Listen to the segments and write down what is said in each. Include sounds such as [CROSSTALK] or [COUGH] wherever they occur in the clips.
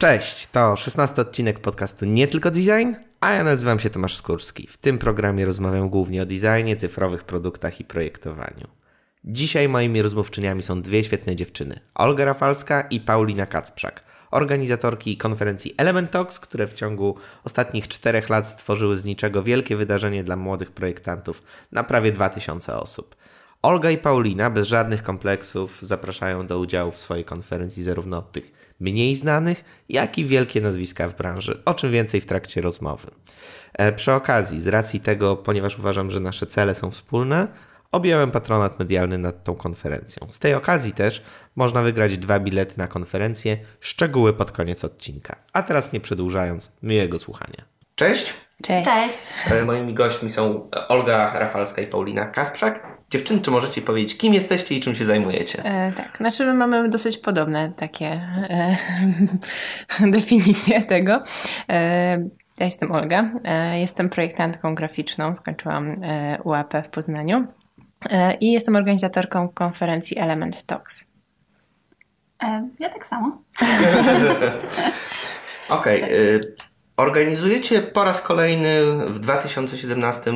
Cześć, to 16 odcinek podcastu Nie Tylko Design, a ja nazywam się Tomasz Skórski. W tym programie rozmawiam głównie o designie, cyfrowych produktach i projektowaniu. Dzisiaj moimi rozmówczyniami są dwie świetne dziewczyny. Olga Rafalska i Paulina Kacprzak, organizatorki konferencji Element Talks, które w ciągu ostatnich czterech lat stworzyły z niczego wielkie wydarzenie dla młodych projektantów na prawie 2000 osób. Olga i Paulina bez żadnych kompleksów zapraszają do udziału w swojej konferencji zarówno tych mniej znanych, jak i wielkie nazwiska w branży, o czym więcej w trakcie rozmowy. E, przy okazji, z racji tego, ponieważ uważam, że nasze cele są wspólne, objąłem patronat medialny nad tą konferencją. Z tej okazji też można wygrać dwa bilety na konferencję, szczegóły pod koniec odcinka. A teraz nie przedłużając, miłego słuchania. Cześć! Cześć. Cześć. E, Moimi gośćmi są Olga Rafalska i Paulina Kasprzak. Dziewczyny, czy możecie powiedzieć, kim jesteście i czym się zajmujecie? E, tak, znaczy my mamy dosyć podobne takie e, [LAUGHS] definicje tego. E, ja jestem Olga, e, jestem projektantką graficzną, skończyłam e, UAP w Poznaniu e, i jestem organizatorką konferencji Element Talks. E, ja tak samo. [LAUGHS] Okej. y, Organizujecie po raz kolejny w 2017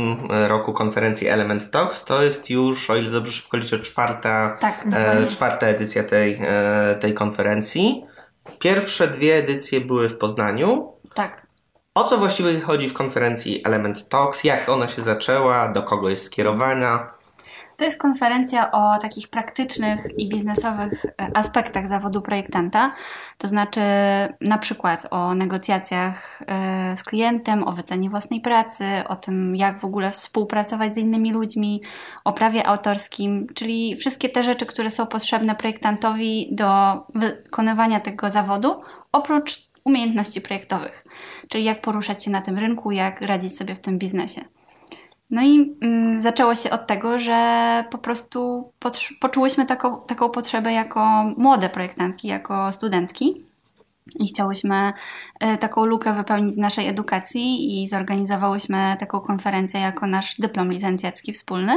roku konferencję Element Talks. To jest już, o ile dobrze szybko liczę, czwarta, Tak, e, czwarta edycja tej, e, tej konferencji. Pierwsze dwie edycje były w Poznaniu. Tak. O co właściwie chodzi w konferencji Element Talks? Jak ona się zaczęła? Do kogo jest skierowana? To jest konferencja o takich praktycznych i biznesowych e, aspektach zawodu projektanta. To znaczy na przykład o negocjacjach e, z klientem, o wycenie własnej pracy, o tym jak w ogóle współpracować z innymi ludźmi, o prawie autorskim, czyli wszystkie te rzeczy, które są potrzebne projektantowi do wykonywania tego zawodu, oprócz umiejętności projektowych, czyli jak poruszać się na tym rynku, jak radzić sobie w tym biznesie. No i mm, zaczęło się od tego, że po prostu poczułyśmy taką, taką potrzebę jako młode projektantki, jako studentki. I chciałyśmy e, taką lukę wypełnić z naszej edukacji i zorganizowałyśmy taką konferencję jako nasz dyplom licencjacki wspólny.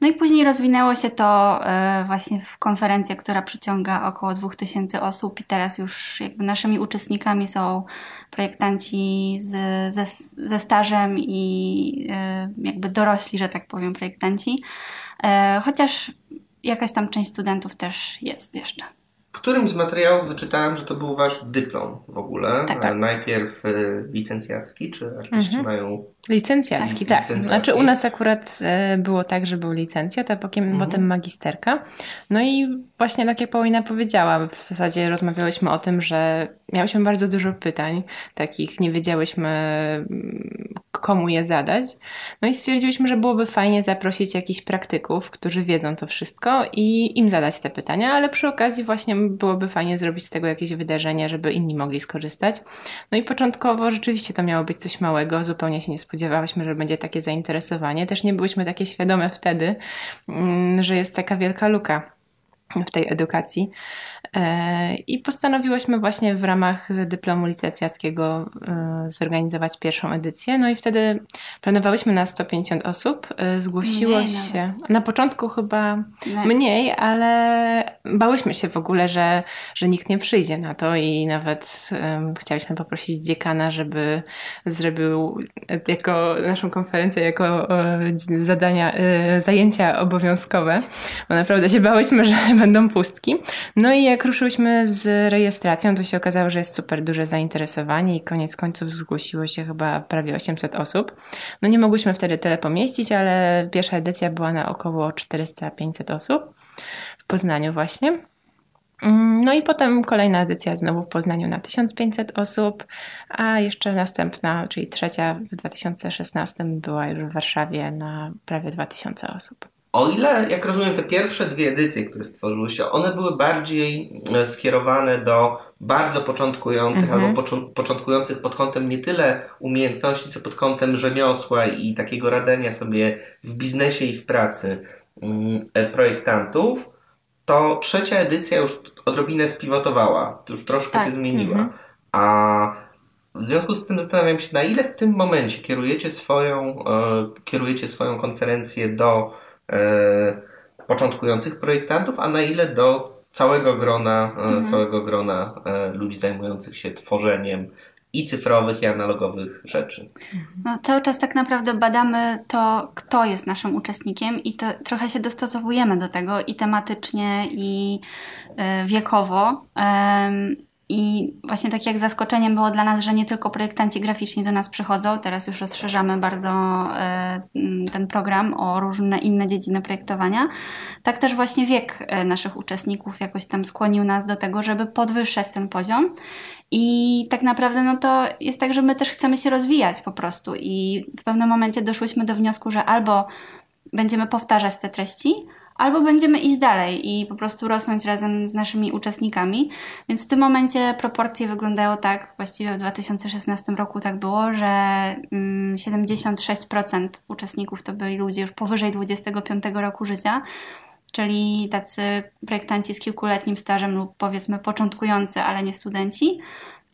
No i później rozwinęło się to e, właśnie w konferencję, która przyciąga około 2000 osób i teraz już jakby naszymi uczestnikami są projektanci z, ze, ze stażem i e, jakby dorośli, że tak powiem, projektanci. E, Chociaż jakaś tam część studentów też jest jeszcze. W którymś z materiałów wyczytałem, że to był wasz dyplom w ogóle. Tak, tak. E, Najpierw e, licencjacki, czy artyści mają Licencjacki, Tak, tak. licencjacki. Znaczy u nas akurat e, było tak, że był licencjat, a potem, Mhm. potem magisterka. No i właśnie tak jak Paulina powiedziała, w zasadzie rozmawiałyśmy o tym, że miałyśmy bardzo dużo pytań takich, nie wiedziałyśmy komu je zadać. No i stwierdziłyśmy, że byłoby fajnie zaprosić jakichś praktyków, którzy wiedzą to wszystko i im zadać te pytania, ale przy okazji właśnie byłoby fajnie zrobić z tego jakieś wydarzenie, żeby inni mogli skorzystać. No i początkowo rzeczywiście to miało być coś małego, zupełnie się nie spodziewałyśmy, że będzie takie zainteresowanie. Też nie byłyśmy takie świadome wtedy, mm, że jest taka wielka luka w tej edukacji. E, I postanowiłyśmy właśnie w ramach dyplomu licencjackiego e, zorganizować pierwszą edycję. No i wtedy planowałyśmy na 150 osób. E, Zgłosiło Mniej się na początku chyba No, mniej, ale bałyśmy się w ogóle, że, że nikt nie przyjdzie na to i nawet um, chciałyśmy poprosić dziekana, żeby zrobił jako naszą konferencję jako e, zadania, e, zajęcia obowiązkowe, bo naprawdę się bałyśmy, [LAUGHS] że będą pustki. No i jak ruszyłyśmy z rejestracją, to się okazało, że jest super duże zainteresowanie i koniec końców zgłosiło się chyba prawie 800 osób. No nie mogłyśmy wtedy tyle pomieścić, ale pierwsza edycja była na około 400-500 osób w Poznaniu właśnie. Mm, No i potem kolejna edycja znowu w Poznaniu na 1500 osób, a jeszcze następna, czyli trzecia w 2016 była już w Warszawie na prawie 2000 osób. O ile, jak rozumiem, te pierwsze dwie edycje, które stworzyłyście, one były bardziej e, skierowane do bardzo początkujących Mhm. albo począ- początkujących pod kątem nie tyle umiejętności, co pod kątem rzemiosła i takiego radzenia sobie w biznesie i w pracy mm, e, projektantów, to trzecia edycja już odrobinę spiwotowała, już troszkę Tak. się zmieniła. Mhm. A w związku z tym zastanawiam się, na ile w tym momencie kierujecie swoją, e, kierujecie swoją konferencję do początkujących projektantów, a na ile do całego grona, mhm. całego grona ludzi zajmujących się tworzeniem i cyfrowych, i analogowych rzeczy. No, cały czas tak naprawdę badamy to, kto jest naszym uczestnikiem i to trochę się dostosowujemy do tego i tematycznie, i wiekowo. I właśnie tak jak zaskoczeniem było dla nas, że nie tylko projektanci graficzni do nas przychodzą, teraz już rozszerzamy bardzo e, ten program o różne inne dziedziny projektowania, tak też właśnie wiek e, naszych uczestników jakoś tam skłonił nas do tego, żeby podwyższać ten poziom. I tak naprawdę no to jest tak, że my też chcemy się rozwijać po prostu i w pewnym momencie doszłyśmy do wniosku, że albo będziemy powtarzać te treści, albo będziemy iść dalej i po prostu rosnąć razem z naszymi uczestnikami. Więc w tym momencie proporcje wyglądają tak, właściwie w 2016 roku tak było, że 76% mm, uczestników to byli ludzie już powyżej 25 roku życia, czyli tacy projektanci z kilkuletnim stażem lub powiedzmy początkujący, ale nie studenci.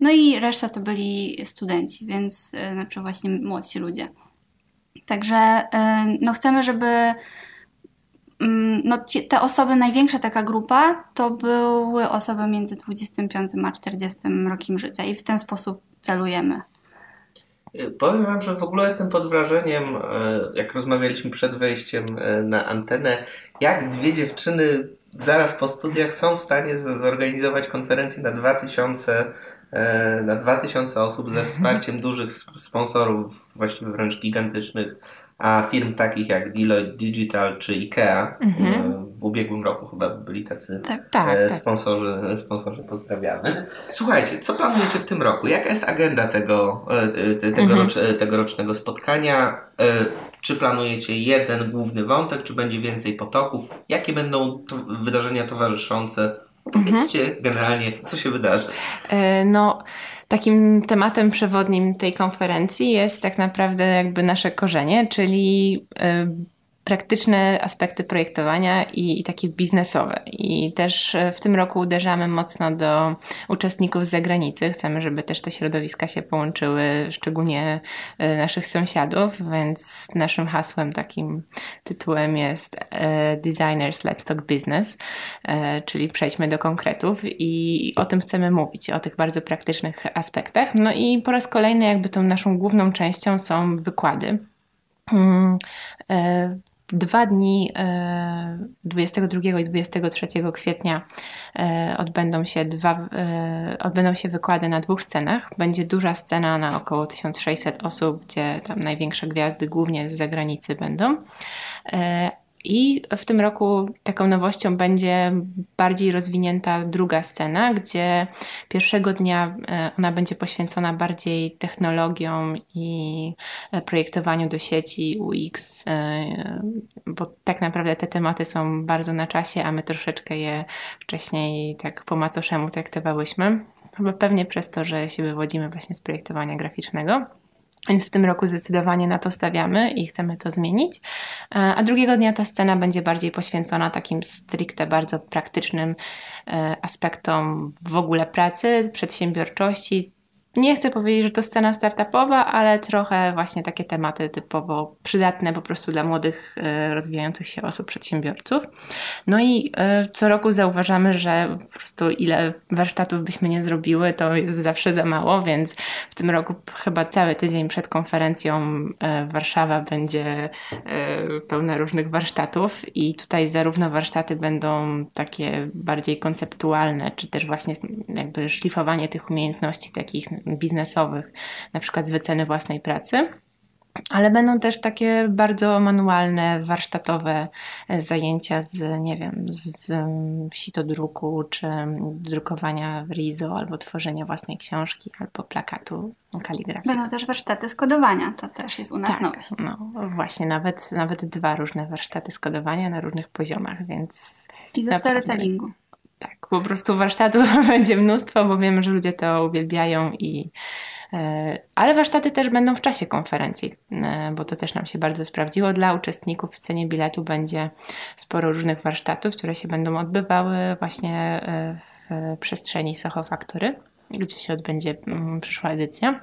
No i reszta to byli studenci, więc y, znaczy właśnie młodsi ludzie. Także y, no chcemy, żeby no, ci, te osoby, największa taka grupa, to były osoby między 25 a 40 rokiem życia i w ten sposób celujemy. Powiem Wam, że w ogóle jestem pod wrażeniem, e, jak rozmawialiśmy przed wejściem e, na antenę, jak dwie dziewczyny zaraz po studiach są w stanie zorganizować konferencję na 2000, e, na 2000 osób ze wsparciem [LAUGHS] dużych sponsorów, właściwie wręcz gigantycznych a firm takich jak Deloitte Digital czy IKEA mhm. E, w ubiegłym roku chyba byli tacy tak, tak, e, tak. sponsorzy, tak. sponsorzy pozdrawiamy. Słuchajcie, co planujecie w tym roku? Jaka jest agenda tego, e, tego mhm. tegorocznego spotkania? Czy planujecie jeden główny wątek, czy będzie więcej potoków? Jakie będą to wydarzenia towarzyszące? Powiedzcie mhm. generalnie, co się wydarzy. No takim tematem przewodnim tej konferencji jest tak naprawdę jakby nasze korzenie, czyli y, praktyczne aspekty projektowania i, i, takie biznesowe. I też e, w tym roku uderzamy mocno do uczestników z zagranicy. Chcemy, żeby też te środowiska się połączyły, szczególnie e, naszych sąsiadów, więc naszym hasłem, takim tytułem jest e, Designers Let's Talk Business, czyli przejdźmy do konkretów i o tym chcemy mówić, o tych bardzo praktycznych aspektach. No i po raz kolejny jakby tą naszą główną częścią są wykłady. Dwa dni 22 e, i 23 kwietnia e, odbędą się, dwa, e, odbędą się wykłady na dwóch scenach. Będzie duża scena na około 1600 osób, gdzie tam największe gwiazdy głównie z zagranicy będą. I w tym roku taką nowością będzie bardziej rozwinięta druga scena, gdzie pierwszego dnia e, ona będzie poświęcona bardziej technologiom i e, projektowaniu do sieci UX, e, bo tak naprawdę te tematy są bardzo na czasie, a my troszeczkę je wcześniej tak po macoszemu traktowałyśmy. Chyba pewnie przez to, że się wywodzimy właśnie z projektowania graficznego. Więc w tym roku zdecydowanie na to stawiamy i chcemy to zmienić. E, a drugiego dnia ta scena będzie bardziej poświęcona takim stricte bardzo praktycznym e, aspektom w ogóle pracy, przedsiębiorczości, nie chcę powiedzieć, że to scena startupowa, ale trochę właśnie takie tematy typowo przydatne po prostu dla młodych, e, rozwijających się osób, przedsiębiorców. No i e, co roku zauważamy, że po prostu ile warsztatów byśmy nie zrobiły, to jest zawsze za mało, więc w tym roku chyba cały tydzień przed konferencją e, Warszawa będzie pełna różnych warsztatów i tutaj zarówno warsztaty będą takie bardziej konceptualne, czy też właśnie jakby szlifowanie tych umiejętności takich biznesowych, na przykład z wyceny własnej pracy. Ale będą też takie bardzo manualne, warsztatowe e, zajęcia z, nie wiem, z sitodruku, czy drukowania w RIZO, albo tworzenia własnej książki, albo plakatu kaligrafii. Będą też warsztaty skodowania, to też jest u nas tak, nowość. No właśnie, nawet, nawet dwa różne warsztaty skodowania na różnych poziomach, więc... I ze storytellingu. Tak, po prostu warsztatu [LAUGHS] będzie mnóstwo, bo wiemy, że ludzie to uwielbiają i e, ale warsztaty też będą w czasie konferencji, e, bo to też nam się bardzo sprawdziło. Dla uczestników w cenie biletu będzie sporo różnych warsztatów, które się będą odbywały właśnie e, w przestrzeni Soho Factory, gdzie się odbędzie mm, przyszła edycja.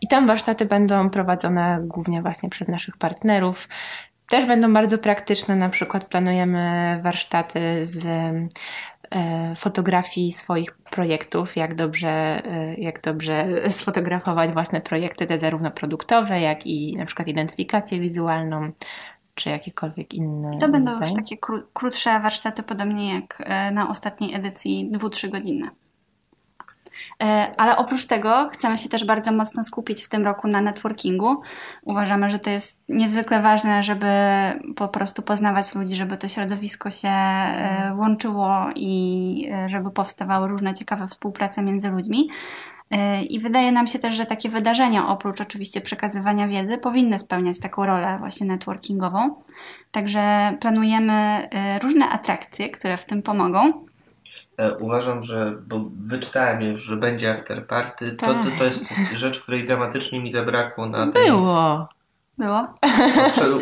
I tam warsztaty będą prowadzone głównie właśnie przez naszych partnerów, też będą bardzo praktyczne, na przykład planujemy warsztaty z e, fotografii swoich projektów, jak dobrze, e, jak dobrze [LAUGHS] sfotografować własne projekty, te zarówno produktowe, jak i na przykład identyfikację wizualną, czy jakiekolwiek inne. To będą design. już takie kró- krótsze warsztaty, podobnie jak e, na ostatniej edycji, dwu-trzy godzinne. E, Ale oprócz tego chcemy się też bardzo mocno skupić w tym roku na networkingu. Uważamy, że to jest niezwykle ważne, żeby po prostu poznawać ludzi, żeby to środowisko się e, łączyło i e, żeby powstawały różne ciekawe współprace między ludźmi. E, I wydaje nam się też, że takie wydarzenia, oprócz oczywiście przekazywania wiedzy, powinny spełniać taką rolę właśnie networkingową. Także planujemy e, różne atrakcje, które w tym pomogą. E, Uważam, że, bo wyczytałem już, że będzie afterparty, to, to, to jest rzecz, której dramatycznie mi zabrakło na tej... Było. Było?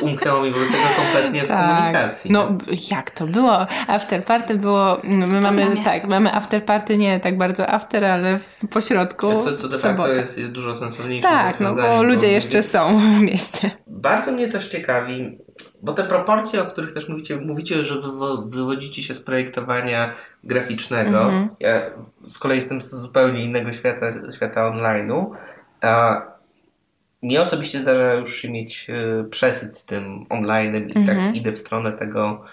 Umknęło mi po prostu tego kompletnie w komunikacji. No jak to było? Afterparty było, no, my mamy, programie. tak, mamy afterparty nie tak bardzo after, ale w pośrodku co, co de facto jest, jest dużo sensowniejsze. Tak, no bo ludzie jeszcze są w mieście. Bardzo mnie też ciekawi, bo te proporcje, o których też mówicie, mówicie, że wywo- wywodzicie się z projektowania graficznego. Mhm. Ja z kolei jestem z zupełnie innego świata, świata online'u. A mnie osobiście zdarza już się mieć e, przesyt tym online'em i Mhm. tak idę w stronę tego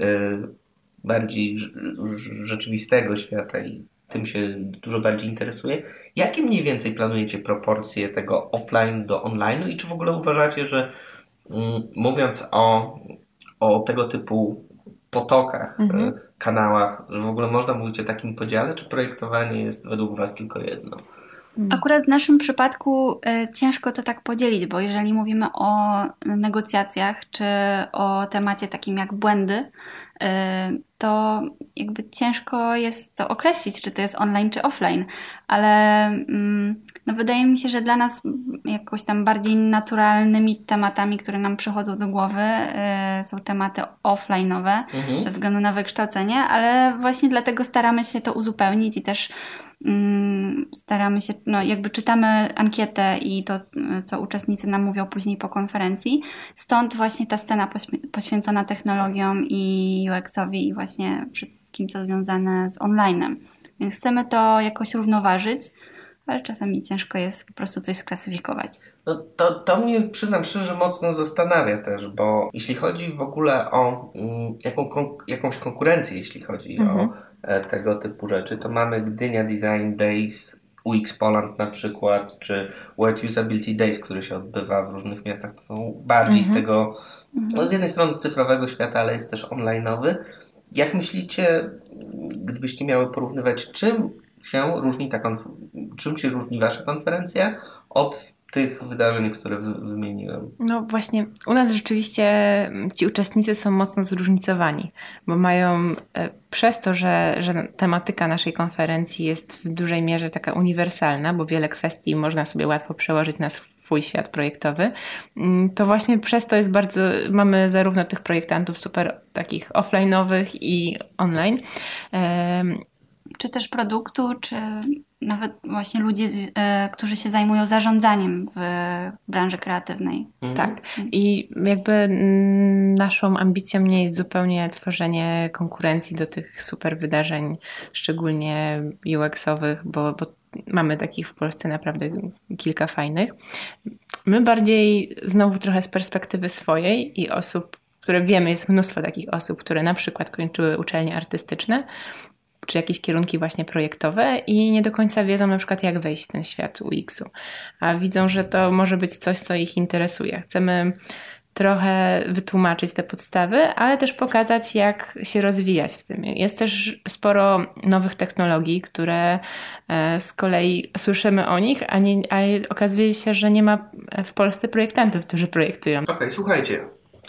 e, bardziej rz- rz- rzeczywistego świata i tym się dużo bardziej interesuję. Jakie mniej więcej planujecie proporcje tego offline do online'u i czy w ogóle uważacie, że mówiąc o, o tego typu potokach, Mhm. e, kanałach, że w ogóle można mówić o takim podziale, czy projektowanie jest według Was tylko jedno? Akurat w naszym przypadku e, ciężko to tak podzielić, bo jeżeli mówimy o negocjacjach czy o temacie takim jak błędy, to jakby ciężko jest to określić, czy to jest online czy offline, ale mm, no wydaje mi się, że dla nas jakoś tam bardziej naturalnymi tematami, które nam przychodzą do głowy, e, są tematy offline'owe Mhm. ze względu na wykształcenie, ale właśnie dlatego staramy się to uzupełnić i też mm, staramy się, no jakby czytamy ankietę i to, co uczestnicy nam mówią później po konferencji. Stąd właśnie ta scena poświęcona technologiom i UX-owi i właśnie wszystkim, co związane z onlinem. Więc chcemy to jakoś równoważyć, ale czasami ciężko jest po prostu coś sklasyfikować. No to, to mnie, przyznam szczerze, mocno zastanawia też, bo jeśli chodzi w ogóle o mm, jaką, jakąś konkurencję, jeśli chodzi Mhm. o e, tego typu rzeczy, to mamy Gdynia Design Days, UX Poland na przykład, czy World Usability Days, który się odbywa w różnych miastach. To są bardziej z tego, no z jednej strony z cyfrowego świata, ale jest też online'owy. Jak myślicie, gdybyście miały porównywać, czym się różni ta konf- czym się różni wasza konferencja od tych wydarzeń, które wy- wymieniłem? No właśnie, u nas rzeczywiście mm, ci uczestnicy są mocno zróżnicowani, bo mają e, przez to, że, że tematyka naszej konferencji jest w dużej mierze taka uniwersalna, bo wiele kwestii można sobie łatwo przełożyć na swój świat projektowy, mm, to właśnie przez to jest bardzo, mamy zarówno tych projektantów super takich offline'owych i online. Czy też produktu, czy nawet właśnie ludzie, którzy się zajmują zarządzaniem w branży kreatywnej. Tak. I jakby naszą ambicją nie jest zupełnie tworzenie konkurencji do tych super wydarzeń, szczególnie UX-owych, bo, bo mamy takich w Polsce naprawdę kilka fajnych. My bardziej znowu trochę z perspektywy swojej i osób, które wiemy, jest mnóstwo takich osób, które na przykład kończyły uczelnie artystyczne, czy jakieś kierunki właśnie projektowe i nie do końca wiedzą na przykład jak wejść w ten świat UX-u, a widzą, że to może być coś, co ich interesuje. Chcemy trochę wytłumaczyć te podstawy, ale też pokazać, jak się rozwijać w tym. Jest też sporo nowych technologii, które e, z kolei słyszymy o nich, a, nie, a okazuje się, że nie ma w Polsce projektantów, którzy projektują. Okej, słuchajcie.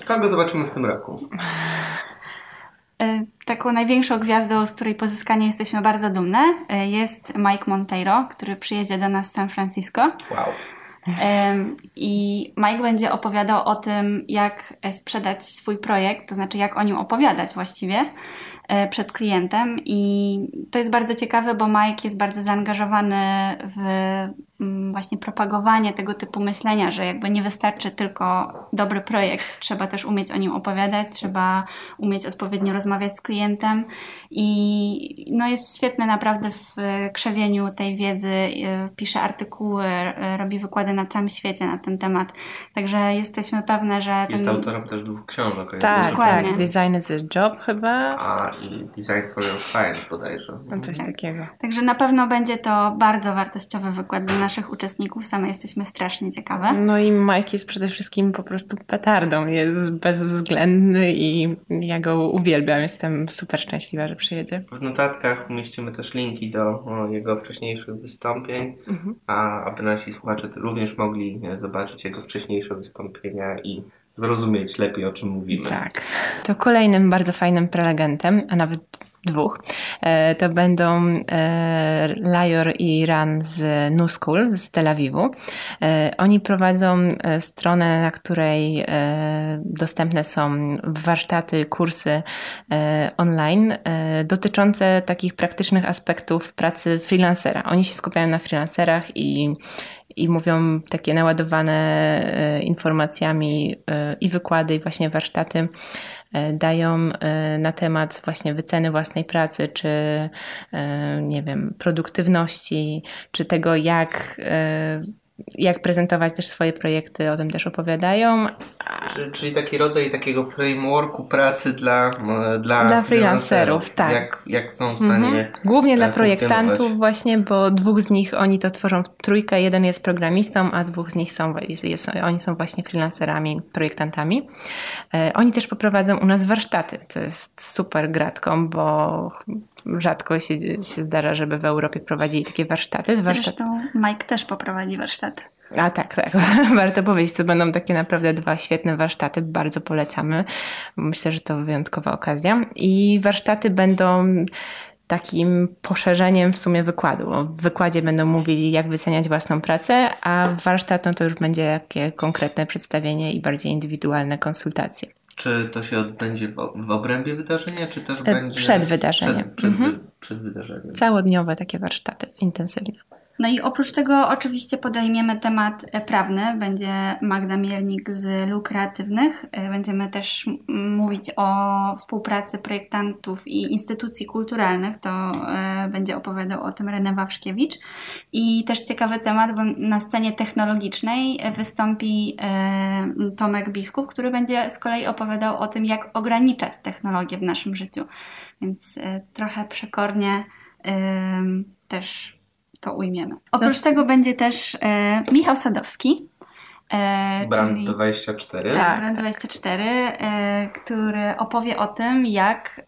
Kogo zobaczymy w tym roku? E, Taką największą gwiazdą, z której pozyskania jesteśmy bardzo dumne, e, jest Mike Monteiro, który przyjedzie do nas z San Francisco. Wow. Em, I Mike będzie opowiadał o tym, jak e, sprzedać swój projekt, to znaczy jak o nim opowiadać właściwie e, przed klientem. I to jest bardzo ciekawe, bo Mike jest bardzo zaangażowany w właśnie propagowanie tego typu myślenia, że jakby nie wystarczy tylko dobry projekt, trzeba też umieć o nim opowiadać, trzeba umieć odpowiednio rozmawiać z klientem i no jest świetny naprawdę w krzewieniu tej wiedzy, y, pisze artykuły, y, robi wykłady na całym świecie na ten temat, także jesteśmy pewne, że... Jest ten... autorem też dwóch książek. Tak, Dokładnie. tak. Design is a job chyba. A i Design for Your Clients bodajże. No coś Tak. takiego. Także na pewno będzie to bardzo wartościowy wykład dla naszych uczestników. Same jesteśmy strasznie ciekawe. No i Mike jest przede wszystkim po prostu petardą. Jest bezwzględny i ja go uwielbiam. Jestem super szczęśliwa, że przyjedzie. W notatkach umieścimy też linki do jego wcześniejszych wystąpień, Mhm. a aby nasi słuchacze również mogli zobaczyć jego wcześniejsze wystąpienia i zrozumieć lepiej o czym mówimy. Tak. To kolejnym bardzo fajnym prelegentem, a nawet dwóch, e, to będą e, Lior i Ran z School z Tel Awiwu. E, Oni prowadzą stronę, na której dostępne są warsztaty, kursy online dotyczące takich praktycznych aspektów pracy freelancera. Oni się skupiają na freelancerach i i mówią takie naładowane e, informacjami e, i wykłady, i właśnie warsztaty e, dają na temat właśnie wyceny własnej pracy, czy nie wiem, produktywności, czy tego, jak, jak prezentować też swoje projekty, o tym też opowiadają. Czyli, czyli taki rodzaj takiego frameworku pracy dla, dla, Dla freelancerów, tak. Jak, jak są w stanie Mhm. Głównie dla projektantów właśnie, bo dwóch z nich oni to tworzą w trójkę, jeden jest programistą, a dwóch z nich są, jest, jest, oni są właśnie freelancerami, projektantami. E, oni też poprowadzą u nas warsztaty, co jest super gratką, bo rzadko się, się zdarza, żeby w Europie prowadzili takie warsztaty. warsztaty. Zresztą Mike też poprowadzi warsztat. A tak, tak. [LAUGHS] Warto powiedzieć, to będą takie naprawdę dwa świetne warsztaty. Bardzo polecamy. Myślę, że to wyjątkowa okazja. I warsztaty będą takim poszerzeniem w sumie wykładu. W wykładzie będą mówili, jak wyceniać własną pracę, a warsztat no to już będzie takie konkretne przedstawienie i bardziej indywidualne konsultacje. Czy to się odbędzie w, obrębie wydarzenia, czy też E, będzie... przed wydarzeniem. Przed, przed, Mhm. przed wydarzeniem. Całodniowe takie warsztaty, intensywne. No i oprócz tego oczywiście podejmiemy temat e, prawny. Będzie Magda Mielnik z Luk Kreatywnych. E, Będziemy też mówić o współpracy projektantów i instytucji kulturalnych. To e, będzie opowiadał o tym René Wawrzkiewicz. I też ciekawy temat, bo na scenie technologicznej wystąpi Tomek Biskup, który będzie z kolei opowiadał o tym, jak ograniczać technologię w naszym życiu. Więc trochę przekornie też to ujmiemy. Oprócz tego będzie też e, Michał Sadowski. E, Brand czyli- 24. Tak. Brand 24, e, który opowie o tym, jak,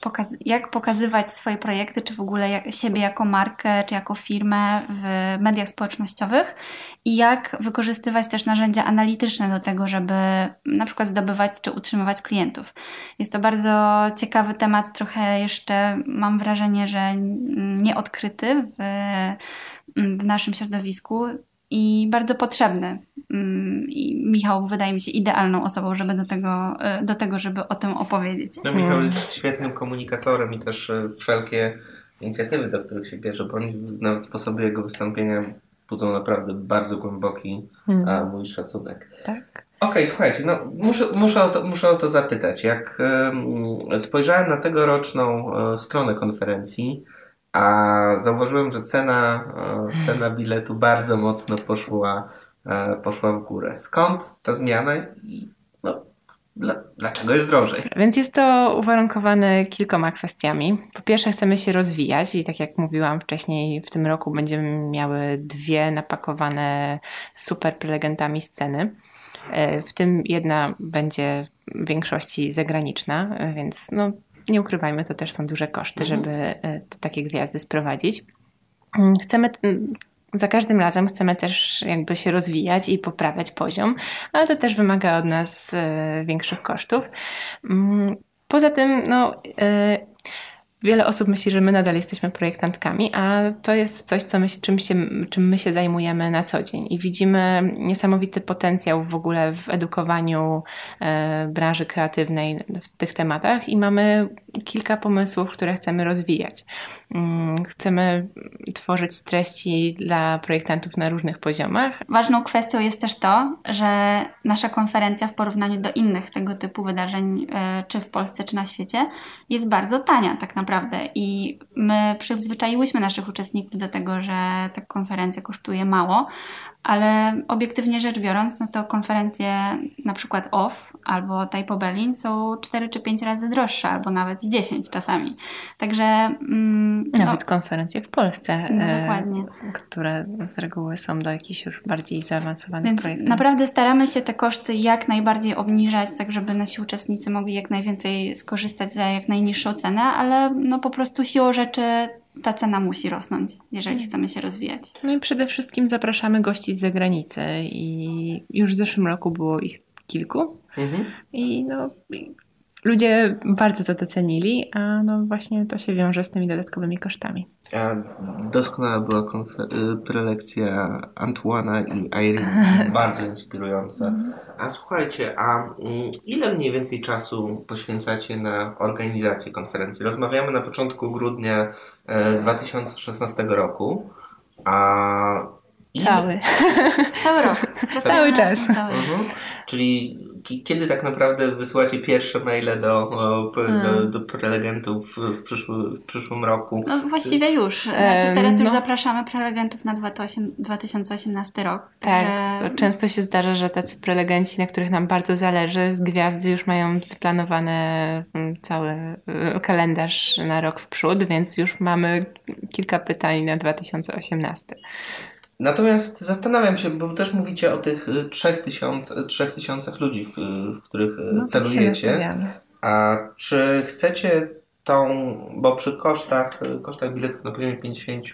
pokaz- jak pokazywać swoje projekty, czy w ogóle jak, siebie jako markę, czy jako firmę w mediach społecznościowych i jak wykorzystywać też narzędzia analityczne do tego, żeby na przykład zdobywać czy utrzymywać klientów. Jest to bardzo ciekawy temat, trochę jeszcze mam wrażenie, że nieodkryty w, w naszym środowisku i bardzo potrzebny. Mm, I Michał wydaje mi się idealną osobą, żeby do tego, e, do tego żeby o tym opowiedzieć. No, Michał jest świetnym komunikatorem i też e, wszelkie inicjatywy, do których się bierze, bądź nawet sposoby jego wystąpienia budzą naprawdę bardzo głęboki a, mój szacunek. Tak. Okej, słuchajcie, no muszę, muszę, o to, muszę o to zapytać. Jak em, spojrzałem na tegoroczną e, stronę konferencji, a zauważyłem, że cena, e, cena biletu bardzo mocno poszła, e, poszła w górę. Skąd ta zmiana i no, dla, dlaczego jest drożej? Więc jest to uwarunkowane kilkoma kwestiami. Po pierwsze, chcemy się rozwijać i tak jak mówiłam wcześniej, w tym roku będziemy miały dwie napakowane super prelegentami sceny. E, W tym jedna będzie w większości zagraniczna, więc no, nie ukrywajmy, to też są duże koszty, żeby e, takie gwiazdy sprowadzić. Mm, Chcemy mm, za każdym razem chcemy też jakby się rozwijać i poprawiać poziom, ale to też wymaga od nas e, większych kosztów. Mm, Poza tym, no, e, wiele osób myśli, że my nadal jesteśmy projektantkami, a to jest coś, co my, czym, się, czym my się zajmujemy na co dzień. I widzimy niesamowity potencjał w ogóle w edukowaniu e, branży kreatywnej w tych tematach i mamy kilka pomysłów, które chcemy rozwijać. Mm, chcemy tworzyć treści dla projektantów na różnych poziomach. Ważną kwestią jest też to, że nasza konferencja w porównaniu do innych tego typu wydarzeń, e, czy w Polsce, czy na świecie, jest bardzo tania tak naprawdę. I my przyzwyczaiłyśmy naszych uczestników do tego, że ta konferencja kosztuje mało, ale obiektywnie rzecz biorąc, no to konferencje na przykład OFF albo Typo Berlin są 4 czy 5 razy droższe, albo nawet 10 czasami. Także... Mm, nawet no, konferencje w Polsce, no, dokładnie. E, które z reguły są do jakichś już bardziej zaawansowanych Więc projektów. naprawdę staramy się te koszty jak najbardziej obniżać, tak żeby nasi uczestnicy mogli jak najwięcej skorzystać za jak najniższą cenę, ale no po prostu siłą rzeczy ta cena musi rosnąć, jeżeli mhm. chcemy się rozwijać. No i przede wszystkim zapraszamy gości z zagranicy i już w zeszłym roku było ich kilku. Mhm. I no, ludzie bardzo to docenili, a no właśnie to się wiąże z tymi dodatkowymi kosztami. A doskonała była y, prelekcja Antuana i Irene, [LAUGHS] bardzo inspirująca. Mhm. A słuchajcie, a mm, ile mniej więcej czasu poświęcacie na organizację konferencji? Rozmawiamy na początku grudnia 2016 e, roku, a Cały. Cały rok. [LAUGHS] Cały czas. Cały. Mhm. Czyli kiedy tak naprawdę wysyłacie pierwsze maile do, do, hmm. do prelegentów w, przyszły, w przyszłym roku? No właściwie już. Znaczy teraz już no. zapraszamy prelegentów na 2018 rok. Tak, często się zdarza, że tacy prelegenci, na których nam bardzo zależy, gwiazdy już mają zaplanowane mm, cały y, kalendarz na rok w przód, więc już mamy kilka pytań na 2018. Natomiast zastanawiam się, bo też mówicie o tych 3000, y, 3000 ludzi, w, w których y, no, celujecie. A czy chcecie tą, bo przy kosztach, y, kosztach biletów na poziomie 50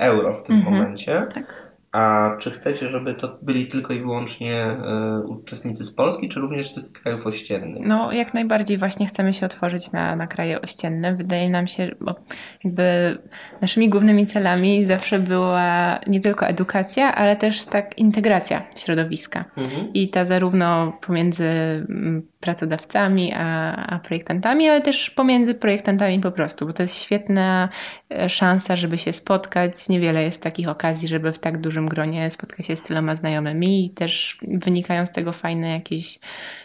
euro w tym mhm. momencie, tak. A czy chcecie, żeby to byli tylko i wyłącznie y, uczestnicy z Polski, czy również z krajów ościennych? No, jak najbardziej właśnie chcemy się otworzyć na, na kraje ościenne. Wydaje nam się, bo jakby naszymi głównymi celami zawsze była nie tylko edukacja, ale też tak integracja środowiska. Mhm. I ta zarówno pomiędzy mm, pracodawcami a, a projektantami, ale też pomiędzy projektantami po prostu, bo to jest świetna e, szansa, żeby się spotkać. Niewiele jest takich okazji, żeby w tak dużym gronie spotkać się z tyloma znajomymi i też wynikają z tego fajne jakieś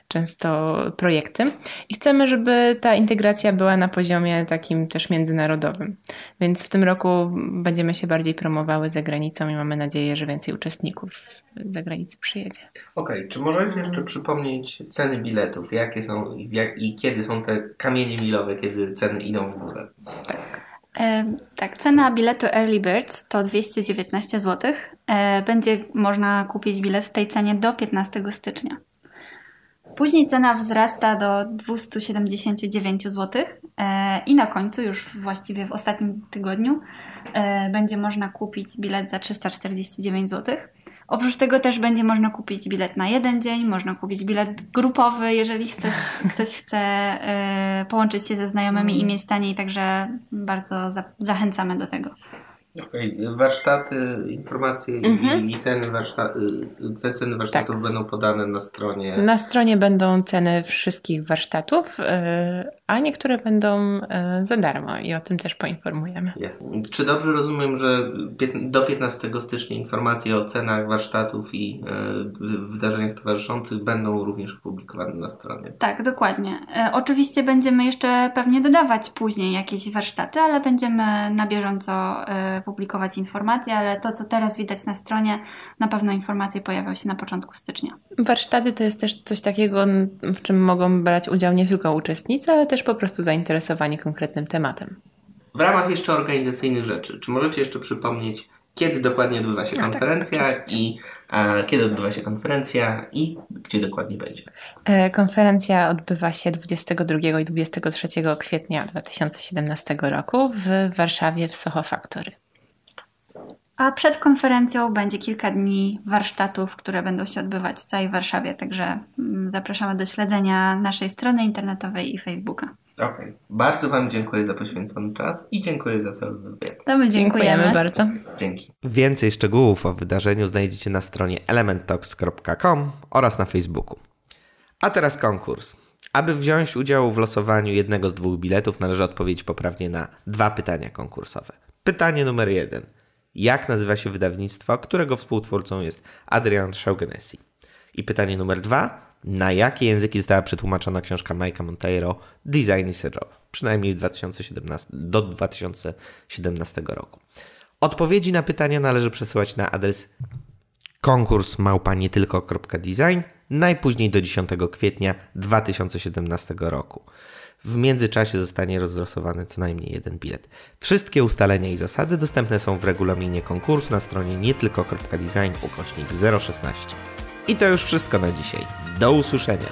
często projekty. I chcemy, żeby ta integracja była na poziomie takim też międzynarodowym. Więc w tym roku będziemy się bardziej promowały za granicą i mamy nadzieję, że więcej uczestników z zagranicy przyjedzie. Okej, okay. czy możecie jeszcze przypomnieć ceny biletów? Jakie są jak, i kiedy są te kamienie milowe, kiedy ceny idą w górę? Tak. E, tak, cena biletu Early Birds to 219 zł. E, będzie można kupić bilet w tej cenie do 15 stycznia. Później cena wzrasta do 279 zł e, i na końcu, już właściwie w ostatnim tygodniu, e, będzie można kupić bilet za 349 zł. Oprócz tego też będzie można kupić bilet na jeden dzień, można kupić bilet grupowy, jeżeli ktoś, [LAUGHS] ktoś chce e, połączyć się ze znajomymi i mieć taniej, także bardzo za, zachęcamy do tego. Okay. Warsztaty, informacje mhm. i ceny, warszta y, ceny warsztatów tak. będą podane na stronie. Na stronie będą ceny wszystkich warsztatów, y, a niektóre będą y, za darmo i o tym też poinformujemy. Jasne. Czy dobrze rozumiem, że do 15 stycznia informacje o cenach warsztatów i wydarzeniach towarzyszących będą również opublikowane na stronie? Tak, dokładnie. E, oczywiście będziemy jeszcze pewnie dodawać później jakieś warsztaty, ale będziemy na bieżąco publikować informacje, ale to, co teraz widać na stronie, na pewno informacje pojawią się na początku stycznia. Warsztaty to jest też coś takiego, w czym mogą brać udział nie tylko uczestnicy, ale też po prostu zainteresowani konkretnym tematem. W ramach jeszcze organizacyjnych rzeczy, czy możecie jeszcze przypomnieć, kiedy dokładnie odbywa się no, tak, konferencja tak, i a, kiedy odbywa się konferencja i gdzie dokładnie będzie? E, konferencja odbywa się 22 i 23 kwietnia 2017 roku w Warszawie w Soho Factory. A przed konferencją będzie kilka dni warsztatów, które będą się odbywać w całej Warszawie, także mm, zapraszamy do śledzenia naszej strony internetowej i Facebooka. Okej. Okay. Bardzo Wam dziękuję za poświęcony czas i dziękuję za cały wywiad. To my dziękujemy. dziękujemy bardzo. Dzięki. Więcej szczegółów o wydarzeniu znajdziecie na stronie elementtalks.com oraz na Facebooku. A teraz konkurs. Aby wziąć udział w losowaniu jednego z dwóch biletów, należy odpowiedzieć poprawnie na dwa pytania konkursowe. Pytanie numer jeden. Jak nazywa się wydawnictwo, którego współtwórcą jest Adrian Szaugenesi? I pytanie numer dwa. Na jakie języki została przetłumaczona książka Mike'a Monteiro Design is a Job? Przynajmniej 2017, do 2017 roku. Odpowiedzi na pytania należy przesyłać na adres konkurs małpanietylko.design najpóźniej do 10 kwietnia 2017 roku. W międzyczasie zostanie rozlosowany co najmniej jeden bilet. Wszystkie ustalenia i zasady dostępne są w regulaminie konkursu na stronie nietylko.design ukośnik 016. I to już wszystko na dzisiaj. Do usłyszenia.